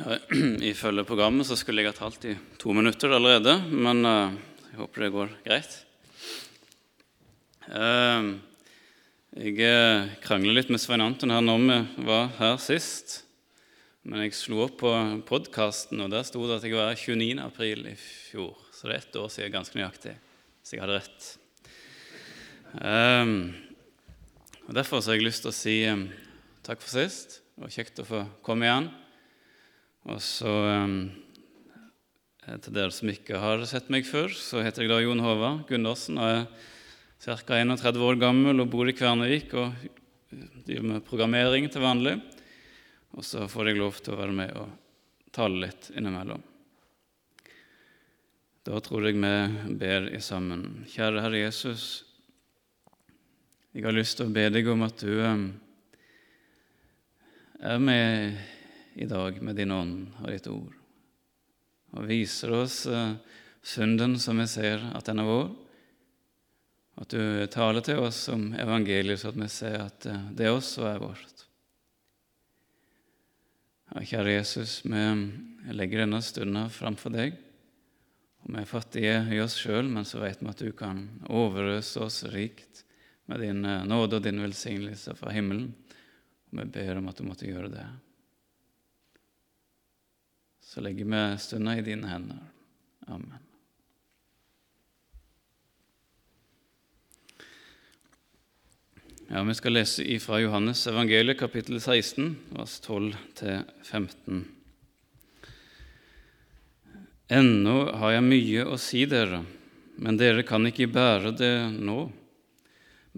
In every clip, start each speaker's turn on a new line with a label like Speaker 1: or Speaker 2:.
Speaker 1: Ja, Ifølge programmet så skulle jeg ha talt i to minutter allerede, men eh, jeg håper det går greit. Eh, jeg krangler litt med Svein Anton her når vi var her sist. Men jeg slo opp på podkasten, og der sto det at jeg var 29. april i fjor. Så det er ett år siden ganske nøyaktig, så jeg hadde rett. Um, og Derfor har jeg lyst til å si um, takk for sist. Det var kjekt å få komme igjen. Og så um, Til dere som ikke har sett meg før, så heter jeg da Jon Håvard Gundersen og er ca. 31 år gammel og bor i Kvernevik og driver med programmering til vanlig. Og så får jeg lov til å være med og tale litt innimellom. Da tror jeg vi ber i sammen. Kjære Herre Jesus, jeg har lyst til å be deg om at du er med i dag med din ånd og ditt ord, og viser oss synden som vi ser at den er vår, at du taler til oss om evangeliet, så at vi ser at det også er vårt. Ja, kjære Jesus, vi legger denne stunden framfor deg. Og Vi er fattige i oss sjøl, men så vet vi at du kan overøse oss rikt med din nåde og din velsignelse fra himmelen. Og vi ber om at du måtte gjøre det. Så legger vi stunda i dine hender. Amen. Ja, Vi skal lese fra Johannes evangeliet, kapittel 16, vers 12-15. Ennå har jeg mye å si dere, men dere kan ikke bære det nå.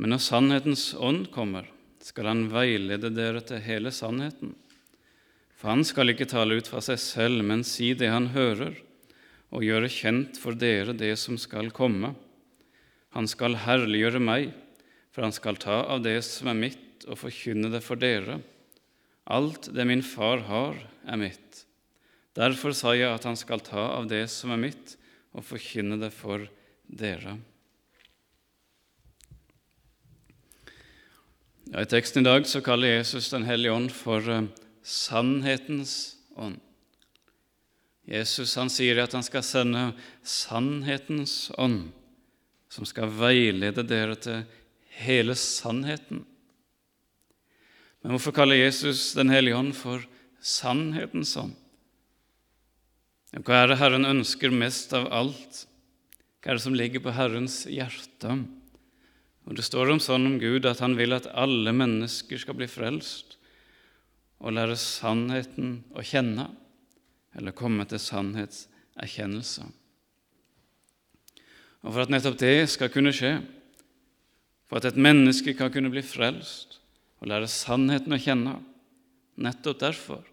Speaker 1: Men når sannhetens ånd kommer, skal han veilede dere til hele sannheten. For han skal ikke tale ut fra seg selv, men si det han hører, og gjøre kjent for dere det som skal komme. Han skal herliggjøre meg for han skal ta av det som er mitt, og forkynne det for dere. Alt det min far har, er mitt. Derfor sa jeg at han skal ta av det som er mitt, og forkynne det for dere. Ja, I teksten i dag så kaller Jesus Den hellige ånd for uh, sannhetens ånd. Jesus han sier at han skal sende sannhetens ånd, som skal veilede dere til hele sannheten. Men hvorfor kaller Jesus Den hellige ånd for sannhetens ånd? Hva er det Herren ønsker mest av alt? Hva er det som ligger på Herrens hjerte? Og Det står om sånn om Gud at han vil at alle mennesker skal bli frelst og lære sannheten å kjenne, eller komme til sannhetserkjennelse. Og For at nettopp det skal kunne skje, for at et menneske kan kunne bli frelst og lære sannheten å kjenne. Nettopp derfor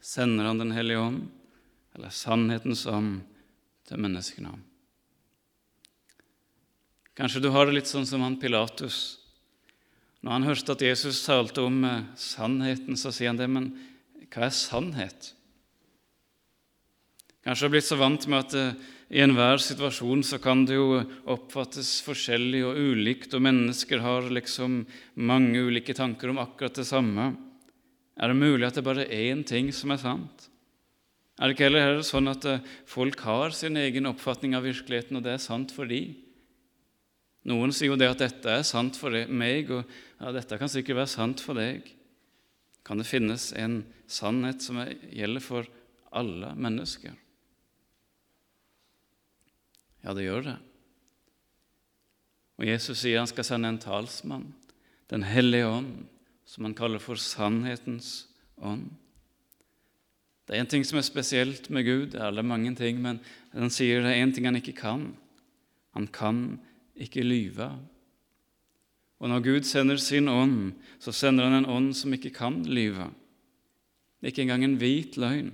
Speaker 1: sender han Den hellige ånd, eller sannhetens ånd, til menneskene. Kanskje du har det litt sånn som han Pilatus. Når han hørte at Jesus talte om eh, sannheten, så sier han det, men hva er sannhet? Kanskje har blitt så vant med at eh, i enhver situasjon så kan det jo oppfattes forskjellig og ulikt, og mennesker har liksom mange ulike tanker om akkurat det samme. Er det mulig at det bare er én ting som er sant? Er det ikke heller sånn at eh, folk har sin egen oppfatning av virkeligheten, og det er sant for dem? Noen sier jo det at dette er sant for meg, og ja, dette kan sikkert være sant for deg. Kan det finnes en sannhet som gjelder for alle mennesker? Ja, det gjør det. Og Jesus sier han skal sende en talsmann, Den hellige ånd, som han kaller for sannhetens ånd. Det er en ting som er spesielt med Gud, det er mange ting, men han sier det er en ting han ikke kan. Han kan ikke lyve. Og når Gud sender sin ånd, så sender han en ånd som ikke kan lyve. Ikke engang en hvit løgn.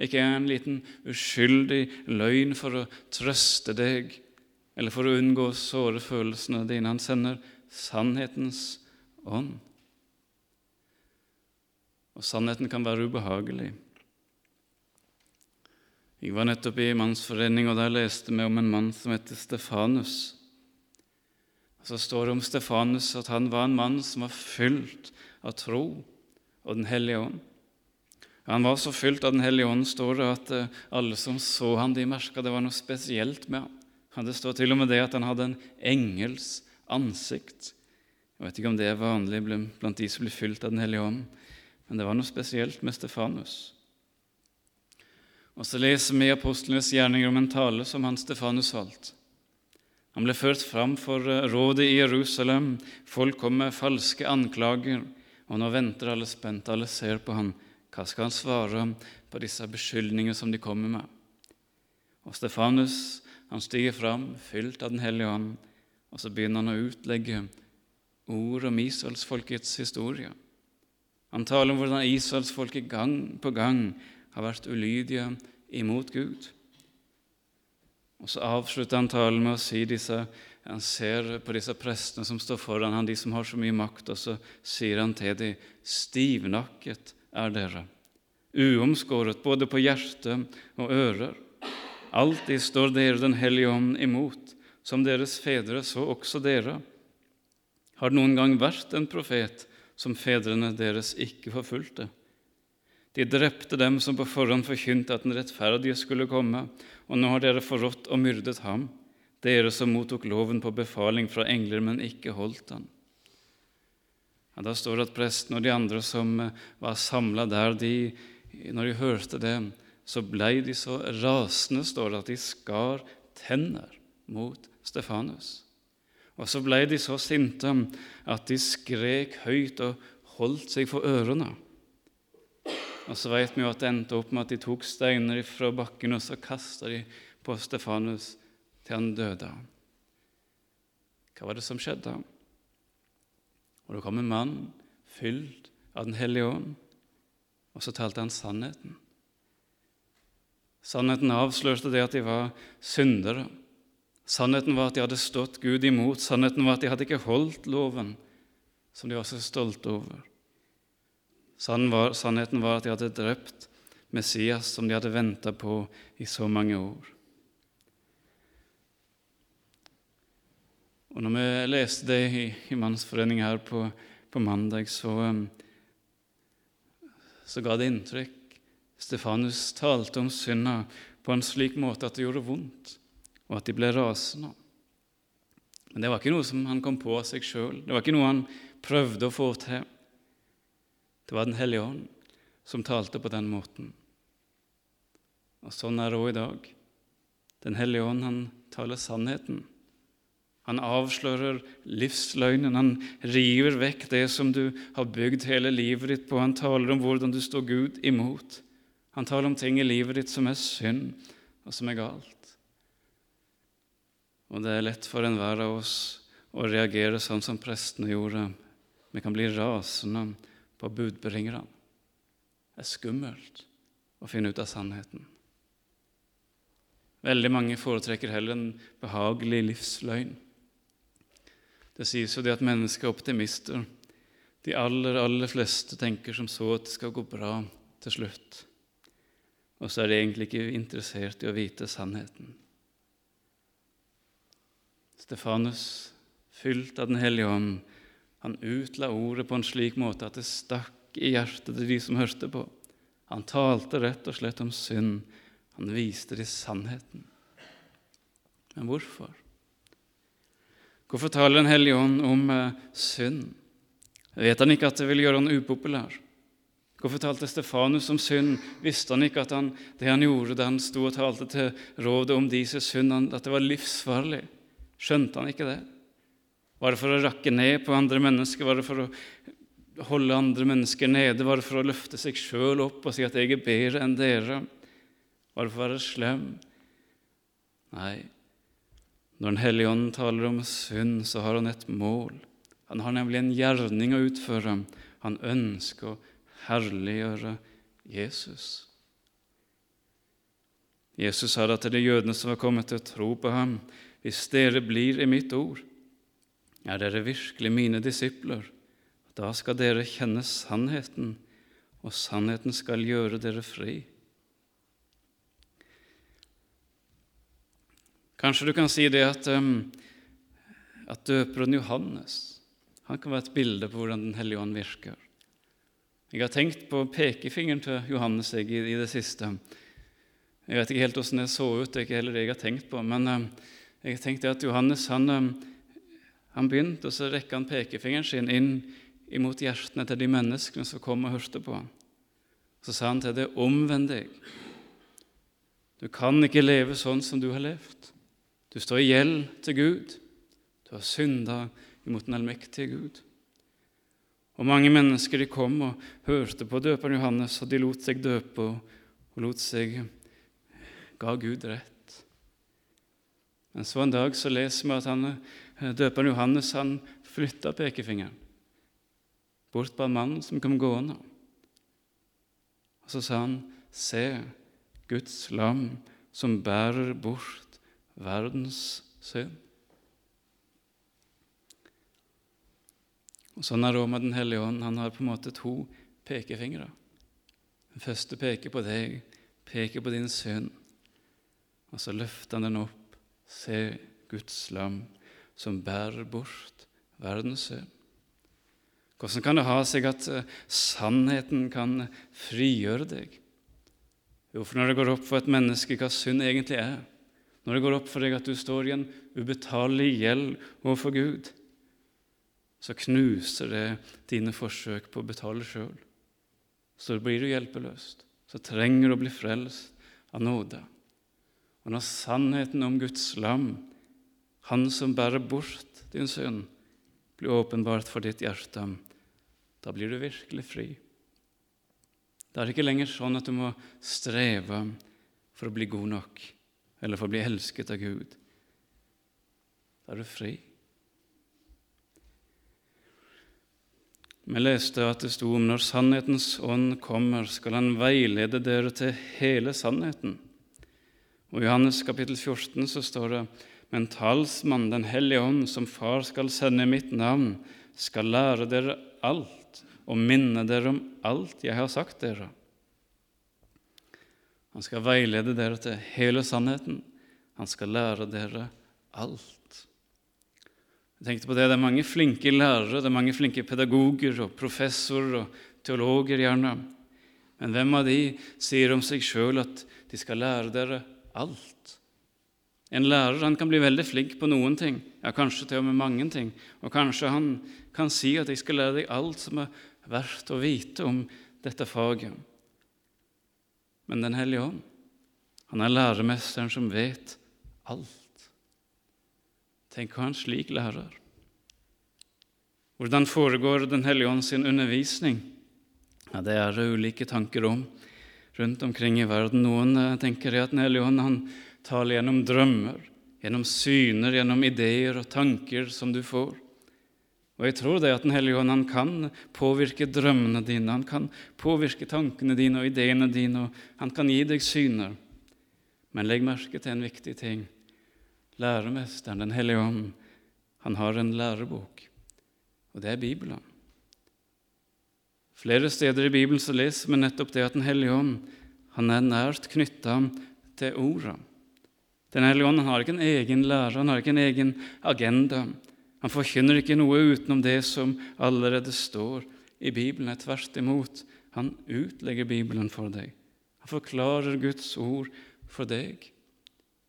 Speaker 1: Ikke en liten uskyldig løgn for å trøste deg eller for å unngå å såre følelsene dine. Han sender sannhetens ånd. Og sannheten kan være ubehagelig. Jeg var nettopp i mannsforening, og der leste vi om en mann som heter Stefanus. Så står det om Stefanus at han var en mann som var fylt av tro og Den hellige ånd. Han var så fylt av Den hellige ånd, står det, at eh, alle som så han, de merka det var noe spesielt med ham. Det står til og med det at han hadde en engels ansikt. Jeg vet ikke om det er vanlig blant de som blir fylt av Den hellige ånd, men det var noe spesielt med Stefanus. Og så leser vi i apostlenes gjerninger om en tale som han Stefanus holdt. Han ble ført fram for eh, rådet i Jerusalem. Folk kom med falske anklager, og nå venter alle spent. Alle ser på ham. Hva skal han svare på disse beskyldningene som de kommer med? Og Stefanus han stiger fram, fylt av Den hellige ånd, og så begynner han å utlegge ord om israelsfolkets historie. Han taler om hvordan israelsfolket gang på gang har vært ulydige imot Gud. Og Så avslutter han talen med å si disse Han ser på disse prestene som står foran han, de som har så mye makt, og så sier han til dem, stivnakket er dere, uomskåret både på hjerte og ører. Alltid står dere Den hellige ånd imot, som deres fedre, så også dere. Har det noen gang vært en profet som fedrene deres ikke forfulgte? De drepte dem som på forhånd forkynte at den rettferdige skulle komme, og nå har dere forrådt og myrdet ham, dere som mottok loven på befaling fra engler, men ikke holdt den. Ja, da står det at presten og de andre som eh, var samla der, de, når de hørte det, så blei de så rasende, står det, at de skar tenner mot Stefanus. Og så blei de så sinte at de skrek høyt og holdt seg for ørene. Og så vet vi jo at det endte opp med at de tok steiner fra bakken og så kasta de på Stefanus til han døde. Hva var det som skjedde? Og det kom en mann fylt av Den hellige ånd, og så talte han sannheten. Sannheten avslørte det at de var syndere. Sannheten var at de hadde stått Gud imot. Sannheten var at de hadde ikke holdt loven, som de var så stolte over. Sannheten var at de hadde drept Messias, som de hadde venta på i så mange år. Og når vi leste det i, i Mannsforeningen her på, på mandag, så, um, så, ga det inntrykk. Stefanus talte om synda på en slik måte at det gjorde vondt, og at de ble rasende. Men det var ikke noe som han kom på av seg sjøl. Det var ikke noe han prøvde å få til. Det var Den hellige ånd som talte på den måten. Og sånn er det òg i dag. Den hellige ånd, han taler sannheten. Han avslører livsløgnen. Han river vekk det som du har bygd hele livet ditt på. Han taler om hvordan du står Gud imot. Han taler om ting i livet ditt som er synd, og som er galt. Og det er lett for enhver av oss å reagere sånn som prestene gjorde. Vi kan bli rasende på budbringerne. Er skummelt å finne ut av sannheten. Veldig mange foretrekker heller en behagelig livsløgn. Det sies jo det at mennesker er optimister. De aller, aller fleste tenker som så at det skal gå bra til slutt. Og så er de egentlig ikke interessert i å vite sannheten. Stefanus, fylt av Den hellige ånd, han utla ordet på en slik måte at det stakk i hjertet til de som hørte på. Han talte rett og slett om synd. Han viste dem sannheten. Men hvorfor? Hvorfor taler Den hellige ånd om uh, synd? Vet han ikke at det vil gjøre han upopulær? Hvorfor talte Stefanus om synd? Visste han ikke at han, det han gjorde da han sto og talte til rådet om deres synd, at det var livsfarlig? Skjønte han ikke det? Var det for å rakke ned på andre mennesker? Var det for å holde andre mennesker nede? Var det for å løfte seg sjøl opp og si at 'jeg er bedre enn dere'? Var det for å være slem? Nei, når Den hellige ånd taler om synd, så har han et mål. Han har nemlig en gjerning å utføre. Han ønsker å herliggjøre Jesus. Jesus sa da til de jødene som var kommet til å tro på ham, hvis dere blir i mitt ord, er dere virkelig mine disipler. Da skal dere kjenne sannheten, og sannheten skal gjøre dere fri. Kanskje du kan si det at, at døperen Johannes han kan være et bilde på hvordan Den hellige ånd virker. Jeg har tenkt på pekefingeren til Johannes jeg, i, i, det siste. Jeg vet ikke helt hvordan det så ut, det er ikke heller det jeg har tenkt på. Men jeg jeg tenkt at Johannes han, han begynte, og så rekker han pekefingeren sin inn imot hjertene til de menneskene som kom og hørte på ham. Så sa han til det, omvend deg. Du kan ikke leve sånn som du har levd. Du står i gjeld til Gud. Du har synda imot den allmektige Gud. Og Mange mennesker de kom og hørte på døperen Johannes, og de lot seg døpe og lot seg ga Gud rett. Men så en dag så leser vi at han, døperen Johannes han flytta pekefingeren bort på en mann som kom gående. Og så sa han, Se, Guds lam som bærer bort verdens synd. Og Sånn er det òg Den hellige ånd. Han har på en måte to pekefingre. Den første peker på deg, peker på din synd. Og så løfter han den opp. Se Guds lam som bærer bort verdens synd. Hvordan kan det ha seg at eh, sannheten kan frigjøre deg? Jo, for når det går opp for et menneske hva synd egentlig er, når det går opp for deg at du står i en ubetalelig gjeld overfor Gud, så knuser det dine forsøk på å betale sjøl. Så blir du hjelpeløst. Så trenger du å bli frelst av nåde. Og når sannheten om Guds lam, Han som bærer bort din synd, blir åpenbart for ditt hjerte, da blir du virkelig fri. Det er ikke lenger sånn at du må streve for å bli god nok eller for å bli elsket av Gud. Da er du fri. Vi leste at det sto om når sannhetens ånd kommer, skal han veilede dere til hele sannheten. Og I Johannes kapittel 14 så står det men talsmann, Den hellige ånd, som Far skal sende i mitt navn, skal lære dere alt og minne dere om alt jeg har sagt dere. Han skal veilede dere til hele sannheten. Han skal lære dere alt. Jeg tenkte på Det det er mange flinke lærere, det er mange flinke pedagoger og professorer og teologer, gjerne. Men hvem av de sier om seg sjøl at de skal lære dere alt? En lærer han kan bli veldig flink på noen ting, ja, kanskje til og med mange ting. Og kanskje han kan si at 'jeg skal lære deg alt som er verdt å vite om dette faget'. Men Den hellige ånd, han er læremesteren som vet alt. Tenk å ha en slik lærer. Hvordan foregår Den hellige ånd sin undervisning? Ja, Det er det ulike tanker om rundt omkring i verden. Noen eh, tenker at Den hellige ånd han taler gjennom drømmer, gjennom syner, gjennom ideer og tanker som du får. Og jeg tror det at Den hellige ånd kan påvirke drømmene dine, han kan påvirke tankene dine og ideene dine, og han kan gi deg syner. Men legg merke til en viktig ting. Læremesteren, Den hellige ånd, han har en lærebok, og det er Bibelen. Flere steder i Bibelen så leser vi nettopp det at Den hellige ånd han er nært knytta til orda. Den hellige ånd har ikke en egen lære, han har ikke en egen agenda. Han forkynner ikke noe utenom det som allerede står i Bibelen. Tvert imot, han utlegger Bibelen for deg. Han forklarer Guds ord for deg.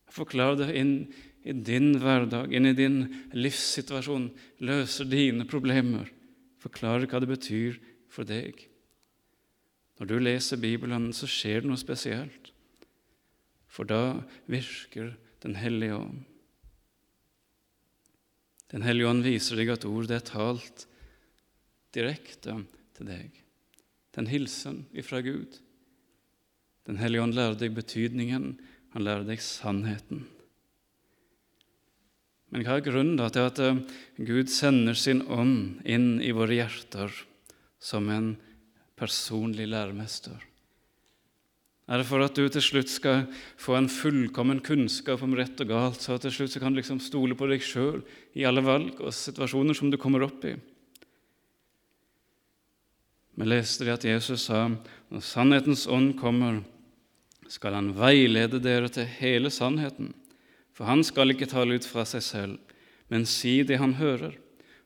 Speaker 1: Han forklarer det inn i din hverdag, inn i din livssituasjon, løser dine problemer, forklarer hva det betyr for deg. Når du leser Bibelen, så skjer det noe spesielt, for da virker Den hellige ånd. Den hellige ånd viser deg at ordet er talt direkte til deg. Er hilsen ifra Gud. Den hellige ånd lærer deg betydningen, han lærer deg sannheten. Men hva er grunnen til at eh, Gud sender sin ånd inn i våre hjerter som en personlig læremester? Er det for at du til slutt skal få en fullkommen kunnskap om rett og galt, så til slutt så kan du liksom stole på deg sjøl i alle valg og situasjoner som du kommer opp i? Vi leste det at Jesus sa når sannhetens ånd kommer, skal han veilede dere til hele sannheten. For han skal ikke tale ut fra seg selv, men si det han hører,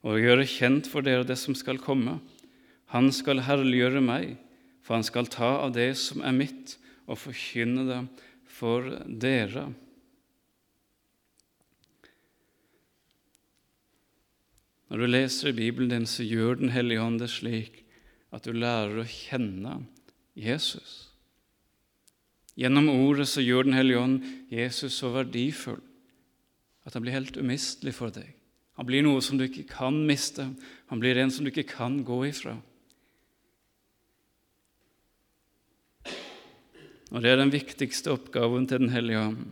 Speaker 1: og gjøre kjent for dere det som skal komme. Han skal herliggjøre meg, for han skal ta av det som er mitt, og forkynne det for dere. Når du leser i Bibelen din, så gjør Den hellige ånd det slik at du lærer å kjenne Jesus. Gjennom ordet så gjør Den hellige ånd Jesus så verdifull at han blir helt umistelig for deg. Han blir noe som du ikke kan miste. Han blir en som du ikke kan gå ifra. Og det er den viktigste oppgaven til Den hellige ånd.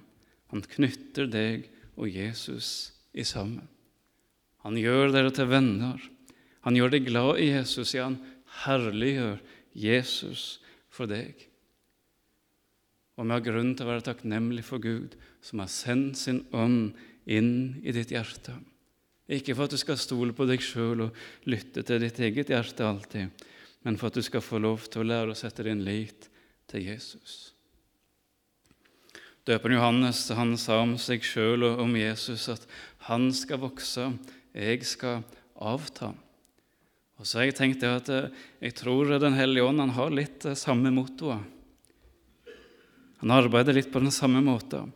Speaker 1: Han knytter deg og Jesus i sammen. Han gjør dere til venner. Han gjør deg glad i Jesus. Ja, han herliggjør Jesus for deg. Og vi har grunn til å være takknemlig for Gud, som har sendt sin ånd inn i ditt hjerte. Ikke for at du skal stole på deg sjøl og lytte til ditt eget hjerte alltid, men for at du skal få lov til å lære å sette din lit til Jesus. Døperen Johannes han sa om seg sjøl og om Jesus at han skal vokse, jeg skal avta. Og så har jeg tenkt at eh, jeg tror Den hellige ånd han har litt samme mottoet. Han arbeider litt på den samme måten.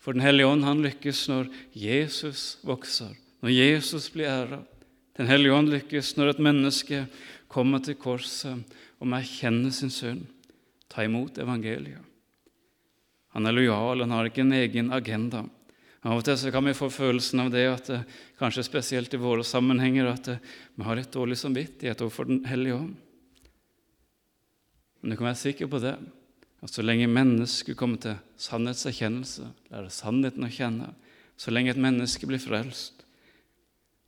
Speaker 1: For Den hellige ånd han lykkes når Jesus vokser, når Jesus blir æra. Den hellige ånd lykkes når et menneske kommer til korset og erkjenner sin synd, ta imot evangeliet. Han er lojal, han har ikke en egen agenda. Av og til så kan vi få følelsen av det at eh, kanskje spesielt i våre sammenhenger at eh, vi har litt dårlig samvittighet overfor Den hellige ånd. Men du kan være sikker på det, at så lenge mennesket kommer til sannhetserkjennelse, lærer sannheten å kjenne, så lenge et menneske blir frelst,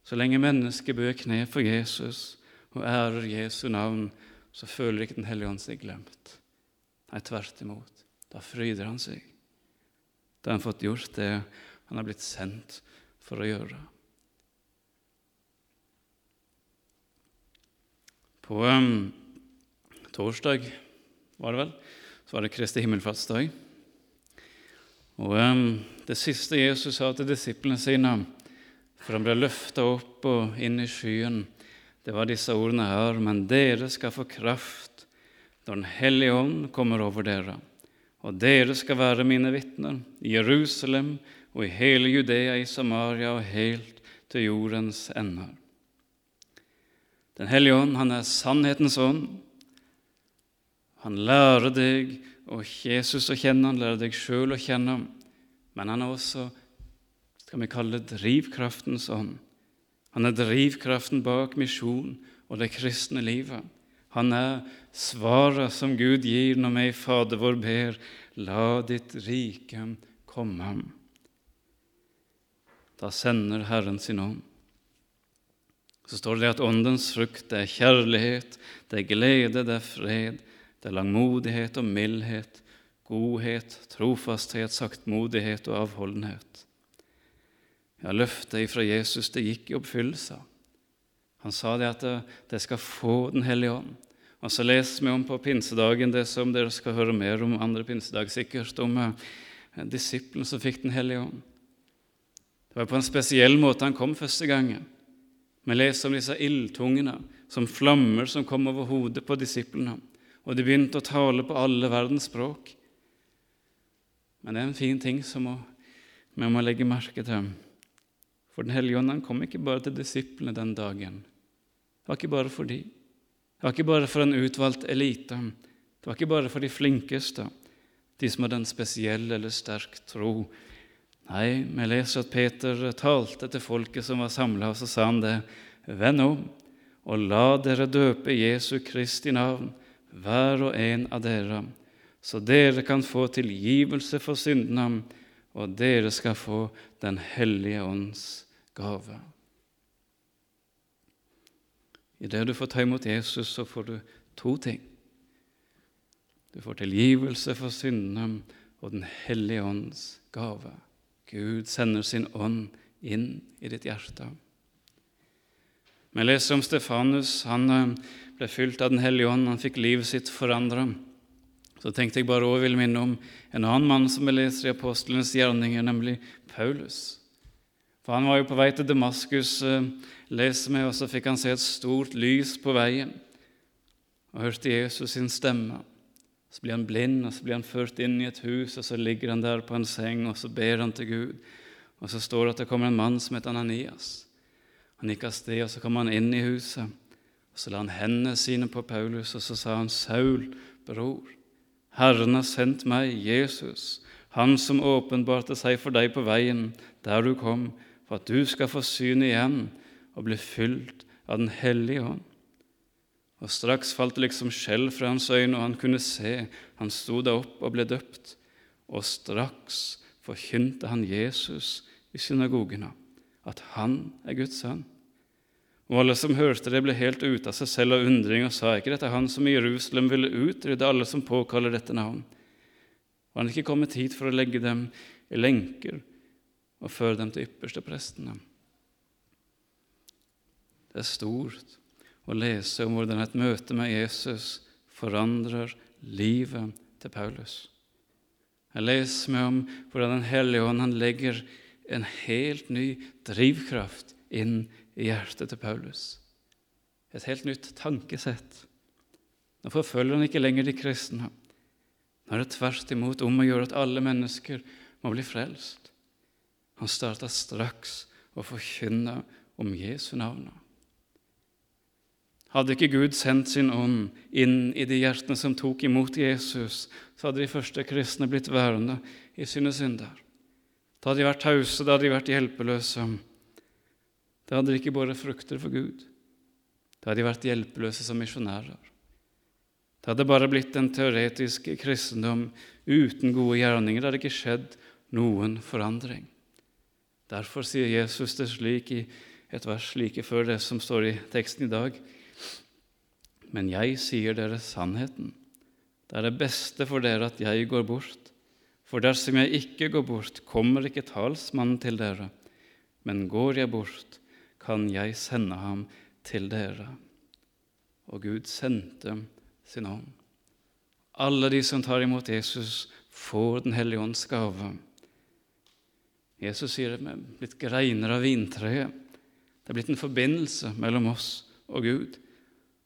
Speaker 1: så lenge mennesket bøyer kne for Jesus og ærer Jesu navn, så føler ikke Den hellige ånd seg glemt. Nei, tvert imot. Da fryder han seg. Da har han fått gjort det han har blitt sendt for å gjøre. På um, torsdag var det vel, så var det Kristi himmelfartsdag. Og um, Det siste Jesus sa til disiplene sine for han ble løfta opp og inn i skyen, det var disse ordene her.: Men dere skal få kraft når Den hellige ånd kommer over dere, og dere skal være mine vitner i Jerusalem og i hele Judea, i Samaria og helt til jordens ender. Den hellige ånd, han er sannhetens ånd. Han lærer deg og Jesus å kjenne, han lærer deg sjøl å kjenne, men han er også skal vi kalle det drivkraftens ånd. Han er drivkraften bak misjon og det kristne livet. Han er svaret som Gud gir når vi i Fader vår ber, la ditt rike komme. Da sender Herren sin ånd. Så står det at åndens frukt er kjærlighet, det er glede, det er fred, det er langmodighet og mildhet, godhet, trofasthet, saktmodighet og avholdenhet. Ja, Løftet fra Jesus det gikk i oppfyllelse. Han sa det at dere skal få Den hellige ånd. Og Så leser vi om på pinsedagen det som dere skal høre mer om andre pinsedag, sikkert, om eh, disippelen som fikk Den hellige ånd. Det var på en spesiell måte han kom første gangen. Vi leser om disse ildtungene som flammer som kom over hodet på disiplene, og de begynte å tale på alle verdens språk. Men det er en fin ting som vi må legge merke til. For Den hellige ånd kom ikke bare til disiplene den dagen. Det var ikke bare for de. Det var ikke bare for en utvalgt elite. Det var ikke bare for de flinkeste, de som hadde en spesiell eller sterk tro Nei, vi leser at Peter talte til folket som var samla, og så sa han det. Vend om og la dere døpe Jesu Kristi navn, hver og en av dere, så dere kan få tilgivelse for syndene, og dere skal få Den hellige ånds gave. Idet du får ta imot Jesus, så får du to ting. Du får tilgivelse for syndene og Den hellige ånds gave. Gud sender sin ånd inn i ditt hjerte. Vi leser om Stefanus. Han eh, ble fylt av Den hellige ånd. Han fikk livet sitt forandra. Så tenkte jeg bare også vil minne om en annen mann som vi leser i apostelens gjerninger, nemlig Paulus. For Han var jo på vei til Damaskus, eh, leser vi, og så fikk han se et stort lys på veien. og hørte Jesus sin stemme. Så blir han blind, og så blir han ført inn i et hus, og så ligger han der på en seng, og så ber han til Gud. Og så står det at det kommer en mann som heter Ananias. Han gikk av sted, og så kom han inn i huset. Og Så la han hendene sine på Paulus, og så sa han, Saul, bror, Herren har sendt meg, Jesus, Han som åpenbarte seg for deg på veien der du kom, for at du skal få syn igjen og bli fylt av Den hellige ånd. Og straks falt det liksom skjell fra hans øyne, og han kunne se. Han sto da opp og ble døpt. Og straks forkynte han Jesus i synagogene, at han er Guds sønn. Og alle som hørte det, ble helt ute av seg selv av undring og sa ikke dette han som i Jerusalem ville utrydde alle som påkaller dette navn. Var han ikke kommet hit for å legge dem i lenker og føre dem til ypperste prestene? Det er stort å lese om hvordan et møte med Jesus forandrer livet til Paulus. Jeg leser meg om hvordan Den hellige ånd legger en helt ny drivkraft inn i hjertet til Paulus. Et helt nytt tankesett. Nå forfølger han ikke lenger de kristne. Nå er det tvert imot om å gjøre at alle mennesker må bli frelst. Han starta straks å forkynne om Jesu navn. Hadde ikke Gud sendt sin ånd inn i de hjertene som tok imot Jesus, så hadde de første kristne blitt værende i sine synder. Da hadde de vært tause, da hadde de vært hjelpeløse. Da hadde de ikke båret frukter for Gud. Da hadde de vært hjelpeløse som misjonærer. Det hadde bare blitt en teoretisk kristendom uten gode gjerninger. Det hadde ikke skjedd noen forandring. Derfor sier Jesus det slik i et vers like før det som står i teksten i dag. Men jeg sier dere sannheten. Det er det beste for dere at jeg går bort. For dersom jeg ikke går bort, kommer ikke talsmannen til dere. Men går jeg bort, kan jeg sende ham til dere. Og Gud sendte sin ånd. Alle de som tar imot Jesus, får Den hellige ånds gave. Jesus sier det er blitt greiner av vintreet. Det er blitt en forbindelse mellom oss og Gud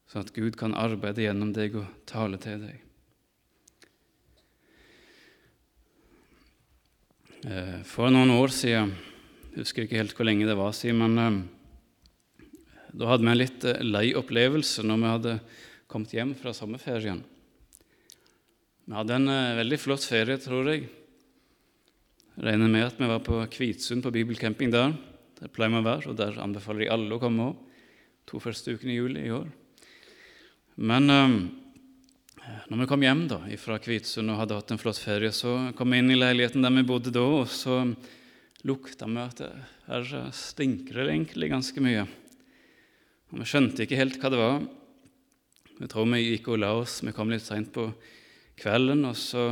Speaker 1: sånn at Gud kan arbeide gjennom deg og tale til deg. Eh, for noen år siden, jeg husker ikke helt hvor lenge det var siden, men eh, da hadde vi en litt eh, lei opplevelse når vi hadde kommet hjem fra sommerferien. Vi hadde en veldig flott ferie, tror jeg. Regner med at vi var på Kvitsund på bibelcamping der. Der pleier vi å være, og der anbefaler jeg alle å komme òg. To første ukene i juli i år. Men um, når vi kom hjem da, fra Kvitsund og hadde hatt en flott ferie, så kom vi inn i leiligheten der vi bodde da, og så lukta vi at her stinker det egentlig ganske mye. Og Vi skjønte ikke helt hva det var. Vi tror vi gikk og la oss. Vi kom litt seint på kvelden, og så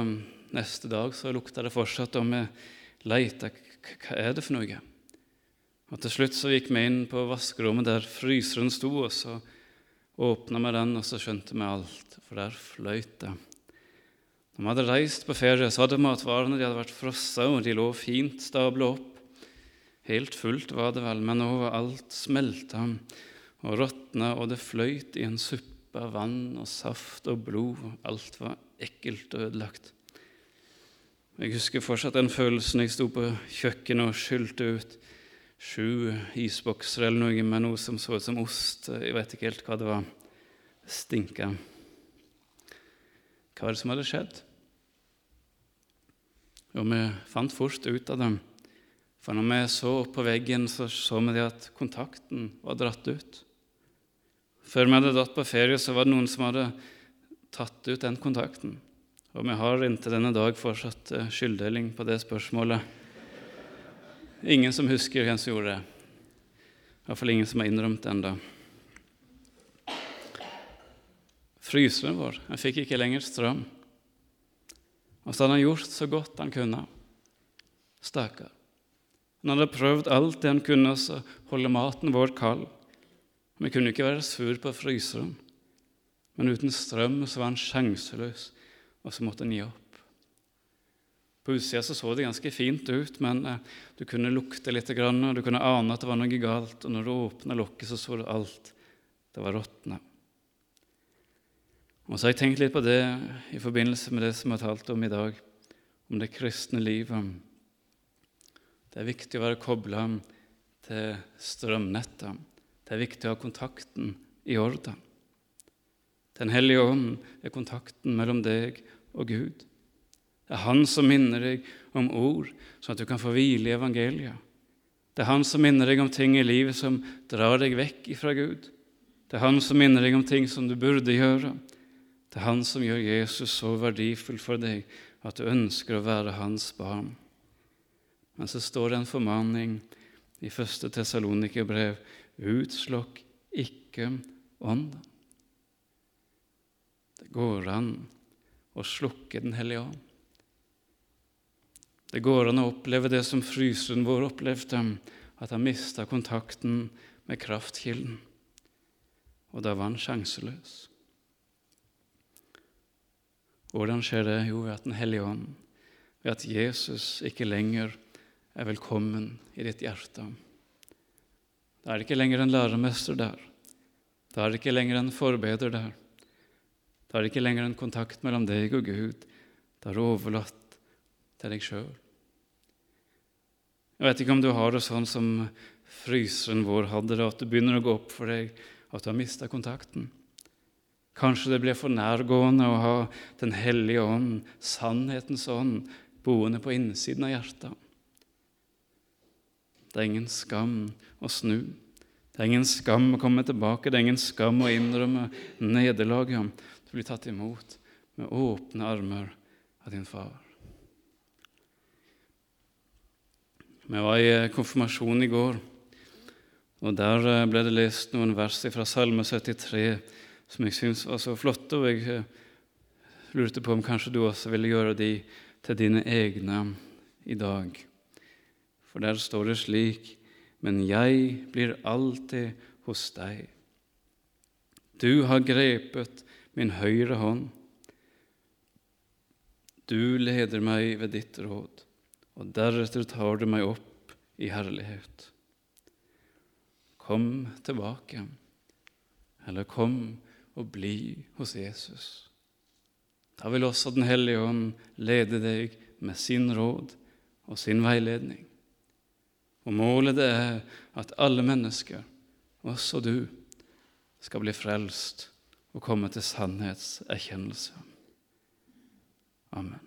Speaker 1: neste dag så lukta det fortsatt, og vi leita hva er det for noe. Og Til slutt så gikk vi inn på vaskerommet der fryseren sto, og så åpna vi den, og så skjønte vi alt, for der fløyt det. Når vi hadde reist på ferie, så hadde matvarene de hadde vært frossa, og de lå fint stabla opp. Helt fullt var det vel, men nå var alt smelta og råtna, og det fløyt i en suppe av vann og saft og blod. Alt var ekkelt og ødelagt. Jeg husker fortsatt den følelsen jeg sto på kjøkkenet og skylte ut sju isbokser eller noe med noe som så ut som ost. Jeg vet ikke helt hva det var. Det stinka. Hva var det som hadde skjedd? Jo, vi fant fort ut av dem. For når vi så på veggen, så så vi at kontakten var dratt ut. Før vi hadde dratt på ferie, så var det noen som hadde tatt ut den kontakten. Og vi har inntil denne dag fortsatt eh, skylddeling på det spørsmålet. Ingen som husker hvem som gjorde det. Iallfall ingen som har innrømt det ennå. Fryseren vår han fikk ikke lenger strøm. Og så hadde han gjort så godt han kunne. Stakkar. Han hadde prøvd alt det han kunne å holde maten vår kald. Vi kunne ikke være sur på fryseren, men uten strøm så var han sjanseløs, og så måtte han gi opp. På utsida så, så det ganske fint ut, men eh, du kunne lukte litt, og du kunne ane at det var noe galt. Og når du åpna lokket, så så du alt. Det var råtna. Og så har jeg tenkt litt på det i forbindelse med det som jeg har talt om i dag, om det kristne livet. Det er viktig å være kobla til strømnettet. Det er viktig å ha kontakten i orden. Den hellige ånd er kontakten mellom deg og Gud. Det er Han som minner deg om ord, sånn at du kan få hvile i evangeliet. Det er Han som minner deg om ting i livet som drar deg vekk ifra Gud. Det er Han som minner deg om ting som du burde gjøre. Det er Han som gjør Jesus så verdifull for deg at du ønsker å være hans barn. Men så står det en formaning i første Tessalonikerbrev utslokk ikke ånden. Det går an å slukke Den hellige ånd. Det går an å oppleve det som fryseren vår opplevde, at han mista kontakten med kraftkilden. Og da var han sjanseløs. Hvordan skjer det? Jo, ved at Den hellige ånd, ved at Jesus ikke lenger er velkommen i ditt hjerte. Da er det ikke lenger en læremester der. Da er det ikke lenger en forbeder der. Da er det ikke lenger en kontakt mellom deg og Gud. Da er du overlatt til deg sjøl. Jeg vet ikke om du har det sånn som fryseren vår hadde det, at det begynner å gå opp for deg at du har mista kontakten. Kanskje det blir for nærgående å ha Den hellige ånd, sannhetens ånd, boende på innsiden av hjertet. Det er ingen skam å snu. Det er ingen skam å komme tilbake, det er ingen skam å innrømme nederlaget. Du blir tatt imot med åpne armer av din far. Vi var i konfirmasjon i går, og der ble det lest noen vers fra Salme 73 som jeg syns var så flotte, og jeg eh, lurte på om kanskje du også ville gjøre de til dine egne i dag. For der står det slik Men jeg blir alltid hos deg. Du har grepet min høyre hånd. Du leder meg ved ditt råd, og deretter tar du meg opp i herlighet. Kom tilbake, eller kom og bli hos Jesus. Da vil også Den hellige ånd lede deg med sin råd og sin veiledning. Og Målet det er at alle mennesker, også du, skal bli frelst og komme til sannhetserkjennelse. Amen.